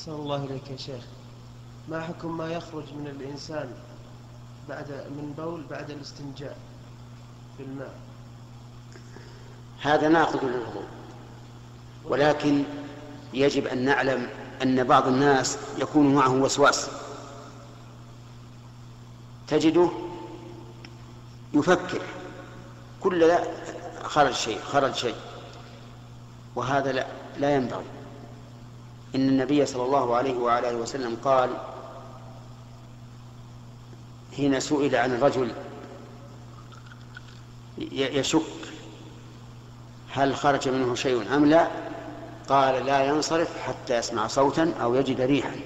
أحسن الله إليك يا شيخ. ما حكم ما يخرج من الإنسان بعد من بول بعد الاستنجاء بالماء هذا ناقض للوضوء ولكن يجب أن نعلم أن بعض الناس يكون معه وسواس. تجده يفكر. كل لا خرج شيء خرج شيء. وهذا لا, لا ينبغي. إن النبي صلى الله عليه وعلى آله وسلم قال حين سئل عن الرجل يشك هل خرج منه شيء أم لا قال لا ينصرف حتى يسمع صوتا أو يجد ريحا.